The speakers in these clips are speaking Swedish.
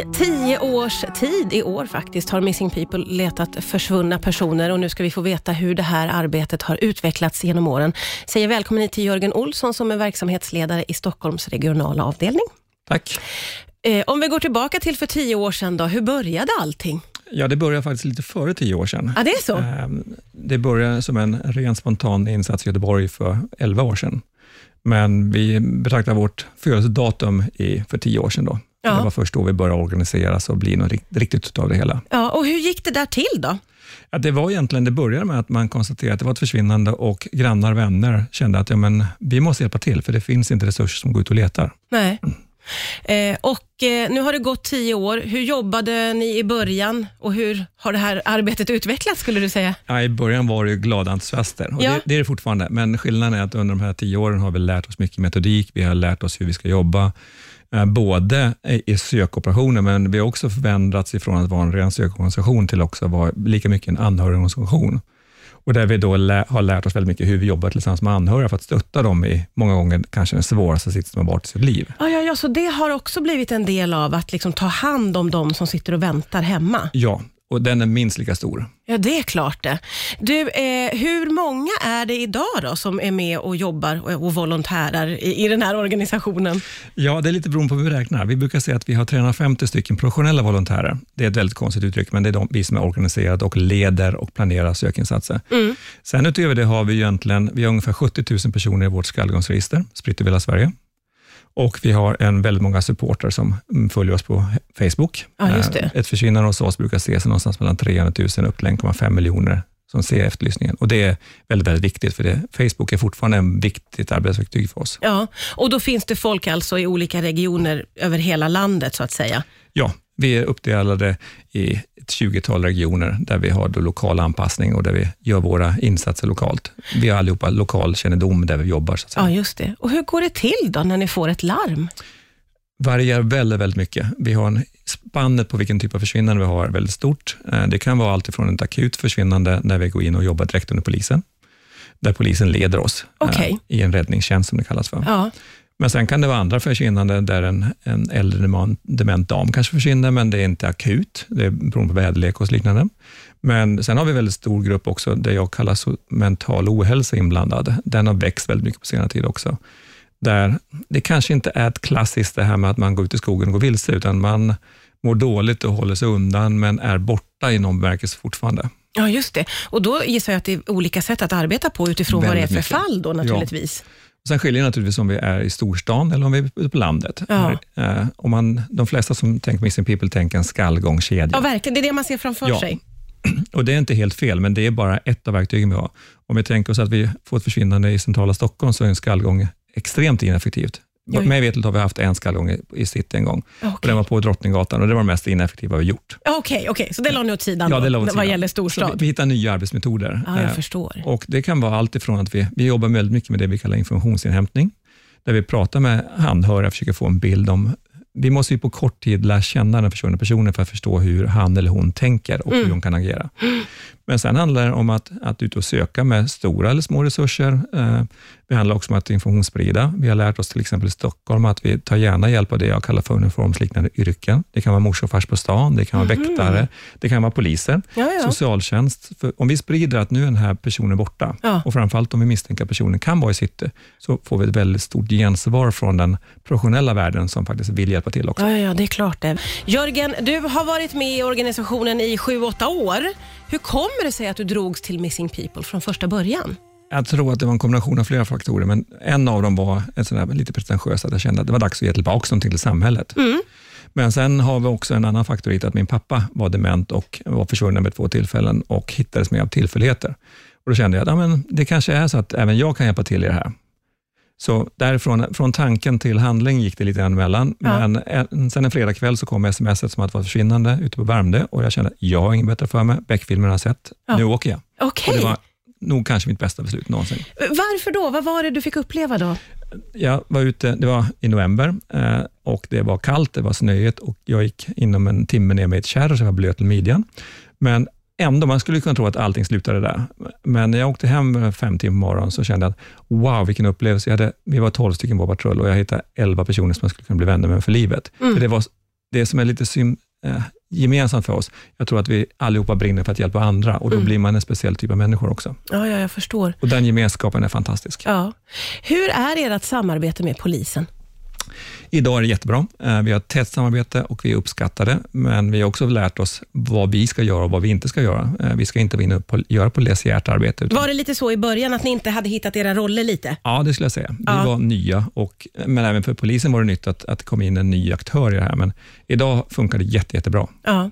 I tio års tid, i år faktiskt, har Missing People letat försvunna personer och nu ska vi få veta hur det här arbetet har utvecklats genom åren. Säger välkommen hit till Jörgen Olsson som är verksamhetsledare i Stockholms regionala avdelning. Tack. Eh, om vi går tillbaka till för tio år sedan, då, hur började allting? Ja, det började faktiskt lite före tio år sedan. Ja, det är så? Ehm, Det började som en ren spontan insats i Göteborg för 11 år sedan. Men vi betraktar vårt födelsedatum i, för tio år sedan. Då. Ja. Det var först då vi började organiseras och bli något rikt- riktigt av det hela. Ja, och hur gick det där till då? Ja, det var egentligen, det började med att man konstaterade att det var ett försvinnande och grannar och vänner kände att ja, men, vi måste hjälpa till, för det finns inte resurser som går ut och letar. Nej. Eh, och eh, nu har det gått tio år. Hur jobbade ni i början och hur har det här arbetet utvecklats skulle du säga? Ja, I början var det glada entusiaster och Ja. det, det är det fortfarande, men skillnaden är att under de här tio åren har vi lärt oss mycket metodik, vi har lärt oss hur vi ska jobba, både i sökoperationer, men vi har också förändrats ifrån att vara en ren sökorganisation till också att vara lika mycket en anhörigorganisation. Och där vi då lä- har lärt oss väldigt mycket hur vi jobbar tillsammans med anhöriga för att stötta dem i många gånger kanske den svåraste sitsen har varit i sitt liv. Ja, ja, ja, så det har också blivit en del av att liksom ta hand om de som sitter och väntar hemma? Ja, och den är minst lika stor. Ja, det är klart det. Du, eh, hur många är det idag då som är med och jobbar och, och volontärer i, i den här organisationen? Ja, det är lite beroende på hur vi räknar. Vi brukar säga att vi har 350 stycken professionella volontärer. Det är ett väldigt konstigt uttryck, men det är de, vi som är organiserade och leder och planerar sökinsatser. Sen utöver det har vi egentligen, vi har ungefär 70 000 personer i vårt skallgångsregister, spritt över hela Sverige. Och vi har en väldigt många supportrar som mm, följer oss på Facebook. Ja, just det. Eh, Ett försvinnande hos oss brukar ses någonstans mellan 300 000 upp till 1,5 miljoner som ser efterlysningen. Och det är väldigt, väldigt viktigt, för det, Facebook är fortfarande en viktigt arbetsverktyg för oss. Ja, och då finns det folk alltså i olika regioner över hela landet så att säga. Ja, vi är uppdelade i ett 20-tal regioner där vi har då lokal anpassning och där vi gör våra insatser lokalt. Vi har allihopa lokal kännedom där vi jobbar. Så. Ja, just det. Och hur går det till då när ni får ett larm? varierar väldigt, väldigt mycket. Vi har en spannet på vilken typ av försvinnande vi har väldigt stort. Eh, Det kan vara allt ifrån ett akut försvinnande när vi går in och jobbar direkt under polisen, där polisen leder oss eh, Okej. i en räddningstjänst som det kallas för. Ja, Men sen kan det vara andra försvinnanden där en, en äldre dement dam kanske försvinner, men det är inte akut. Det beroende på väderlek och liknande. Men sen har vi en väldigt stor grupp också, där jag kallar mental ohälsa inblandad. Den har växt väldigt mycket på senare tid också. Där det kanske inte är ett klassiskt det här med att man går ut i skogen och går vilse, utan man mår dåligt och håller sig undan, men är borta i någon bemärkelse fortfarande. ja, just det. Och då gissar jag att det är olika sätt att arbeta på utifrån vad det är för Väldigt mycket. fall då naturligtvis. Sen skiljer det naturligtvis om vi är i storstan eller om vi är ute på landet. Ja. Eh, om man, de flesta som tänker Missing People tänker en skallgångskedja. Ja, verkligen. Det är det man ser framför Ja. sig. Och Det är inte helt fel, men det är bara ett av verktygen vi har. Om vi tänker oss att vi får ett försvinnande i centrala Stockholm, så är en skallgång extremt ineffektivt. Jo. Mig veterligt har vi haft en skallgång i- city en gång. Okej. Och den var på Drottninggatan och det var det mest ineffektiva vi gjort. Ja, Okej, okej. så det la ni åt sidan Ja, det åt vad sidan. gäller Så storstad? vi, vi hittar nya arbetsmetoder. Ja, jag Eh, förstår. och Det kan vara allt ifrån att vi, vi jobbar väldigt mycket med det vi kallar informationsinhämtning, där vi pratar med anhöriga och försöker få en bild om vi måste ju på kort tid lära känna den försvunna personen för att förstå hur han eller hon tänker och hur hon kan agera. Men sen handlar det om att, att ut och söka med stora eller små resurser. Eh, det handlar också om att informationssprida. Vi har lärt oss till exempel i Stockholm att vi tar gärna hjälp av det jag kallar för uniformsliknande yrken. Det kan vara mor och fars på stan, det kan vara väktare, det kan vara poliser, Ja, ja. socialtjänst. För om vi sprider att nu är den här personen borta Ja. och framförallt om vi misstänker att personen kan vara i city, så får vi ett väldigt stort gensvar från den professionella världen som faktiskt vill hjälpa till också. Ja, ja, det är klart det. Jörgen, du har varit med i organisationen i sju, åtta år. Hur kommer det sig att du drogs till Missing People från första början? Jag tror att det var en kombination av flera faktorer, men en av dem var en sån lite pretentiös, att jag kände att det var dags att ge tillbaka någonting till samhället. Men sen har vi också en annan faktor i att min pappa var dement och var försvunnen vid två tillfällen och hittades med av tillfälligheter. Och då kände jag att ja, men det kanske är så att även jag kan hjälpa till i det här. Så därifrån, från tanken till handling gick det lite grann emellan. Ja. Men en, sen en fredagkväll så kom smset som att det var försvinnande ute på Värmdö och jag kände, jag har inget bättre för mig. Beck-filmen har jag sett. Ja. Nu åker jag. Okej. Och det var nog kanske mitt bästa beslut någonsin. Varför då? Vad var det du fick uppleva då? Jag var ute, det var i november eh, och det var kallt, det var snöigt och jag gick inom en timme ner med ett kärr så jag var blöt till midjan. Men ändå, man skulle kunna tro att allting slutade där. Men när jag åkte hem fem timmar på morgonen så kände jag att wow, vilken upplevelse. Jag hade, vi var tolv stycken på patrull och jag hittade elva personer som jag skulle kunna bli vänner med för livet. För det var det som är lite sym, eh, gemensamt för oss, jag tror att vi allihopa brinner för att hjälpa andra och då Mm. blir man en speciell typ av människor också. Ja, ja, jag förstår. Och Den gemenskapen är fantastisk. Ja. Hur är ert samarbete med polisen? Idag är det jättebra. Eh, Vi har ett tätt samarbete och vi är uppskattade, men vi har också lärt oss vad vi ska göra och vad vi inte ska göra. Eh, Vi ska inte och pol- göra polisiärt arbete. Utan, Var det lite så i början, att ni inte hade hittat era roller lite? ja, det skulle jag säga. Vi Ja. var nya, och, men även för polisen var det nytt att, att det kom in en ny aktör i det här. Men idag funkar det jätte, jättebra. Ja.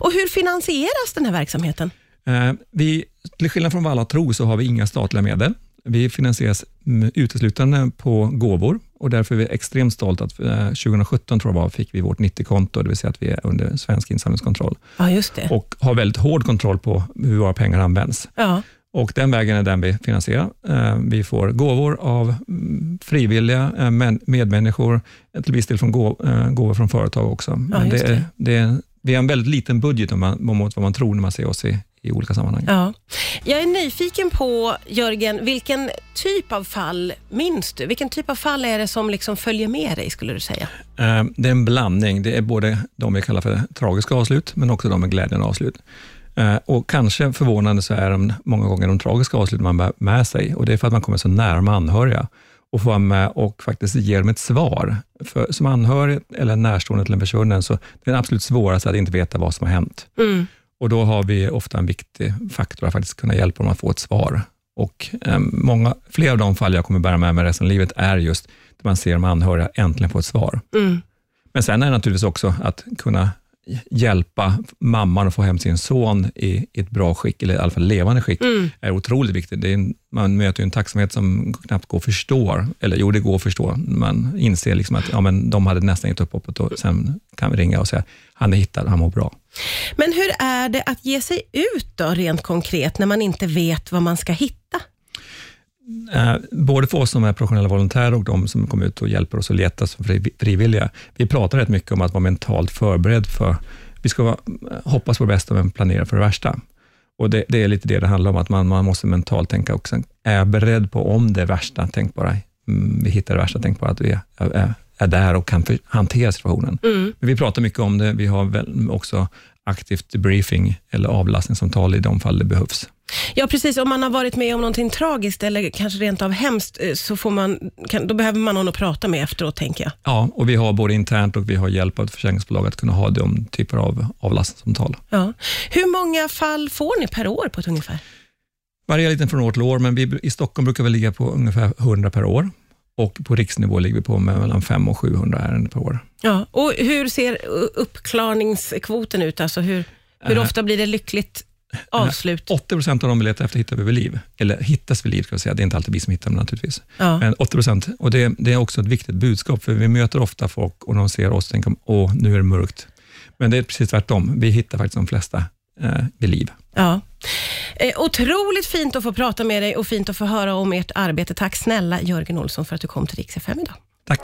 Och hur finansieras den här verksamheten? Eh, Vi, till skillnad från vad alla tror så har vi inga statliga medel. Vi finansieras uteslutande på gåvor och därför är vi extremt stolta att eh, 2017 tror jag var, fick vi vårt 90-konto, det vill säga att vi är under svensk insamlingskontroll Ja, just det. och har väldigt hård kontroll på hur våra pengar används. Ja. Och Den vägen är den vi finansierar. Eh, Vi får gåvor av mm, frivilliga eh, medmänniskor, till viss del från gå- eh, gåvor från företag också. Just det är, det. det vi har en väldigt liten budget om man, mot vad man tror när man ser oss i, i olika sammanhang. Ja. Jag är nyfiken på, Jörgen, vilken typ av fall minns du? Vilken typ av fall är det som liksom följer med dig, skulle du säga? Eh, Det är en blandning. Det är både de vi kallar för tragiska avslut, men också de med glädjande avslut. Eh, Och kanske förvånande så är de många gånger de tragiska avslut man bär med sig och det är för att man kommer så nära de anhöriga och får vara med och faktiskt ge dem ett svar. För som anhörig eller närstående till en försvunnen, så det är absolut svårast att inte veta vad som har hänt. Mm. Och Då har vi ofta en viktig faktor att faktiskt kunna hjälpa dem att få ett svar. Och eh, många, Flera av de fall jag kommer bära med mig resten av livet är just där man ser de anhöriga äntligen få ett svar. Mm. Men sen är det naturligtvis också att kunna hjälpa mamman att få hem sin son i, i ett bra skick, eller i alla fall levande skick, Mm. är otroligt viktigt. Är en, man möter en tacksamhet som knappt går att förstå. Eller jo, det går att förstå. Man inser liksom att ja, men de hade nästan gett upp hoppet och sen kan vi ringa och säga han är hittad, han mår bra. Men hur är det att ge sig ut då, rent konkret, när man inte vet vad man ska hitta? Eh, både för oss som är professionella volontärer och de som kommer ut och hjälper oss att leta som fri- frivilliga. Vi pratar rätt mycket om att vara mentalt förberedd för, vi ska vara, hoppas på det bästa men planera för det värsta. Och det, det är lite det det handlar om, att man, man måste mentalt tänka också, är jag beredd på om det värsta, tänk bara, mm, vi hittar det värsta, tänk bara att vi är, är, är där och kan för, hantera situationen. Mm. Men vi pratar mycket om det, vi har väl också aktivt debriefing eller avlastningssamtal i de fall det behövs. Ja, precis. Om man har varit med om någonting tragiskt eller kanske rent av hemskt, eh, så får man, kan, då behöver man någon att prata med efteråt, tänker jag. Ja, och vi har både internt och vi har hjälp av ett försäkringsbolag att kunna ha de typer av avlastningssamtal. Ja. Hur många fall får ni per år på ett ungefär? Varierar lite från år till år, men vi, i Stockholm brukar vi ligga på ungefär 100 per år och på riksnivå ligger vi på mellan 500 och 700 ärenden per år. Ja. Och hur ser uppklarningskvoten ut? Alltså hur, hur ofta blir det lyckligt avslut? 80 procent av de vi letar efter hittar vi vid liv, eller hittas vid liv, ska jag säga. Det är inte alltid vi som hittar dem naturligtvis. Ja. Men 80 procent, och det, det är också ett viktigt budskap, för vi möter ofta folk och de ser oss och tänker, åh, nu är det mörkt. Men det är precis tvärtom. Vi hittar faktiskt de flesta eh, vid liv. Ja. Eh, otroligt fint att få prata med dig och fint att få höra om ert arbete. Tack snälla Jörgen Olsson för att du kom till Rix FM idag. Tack.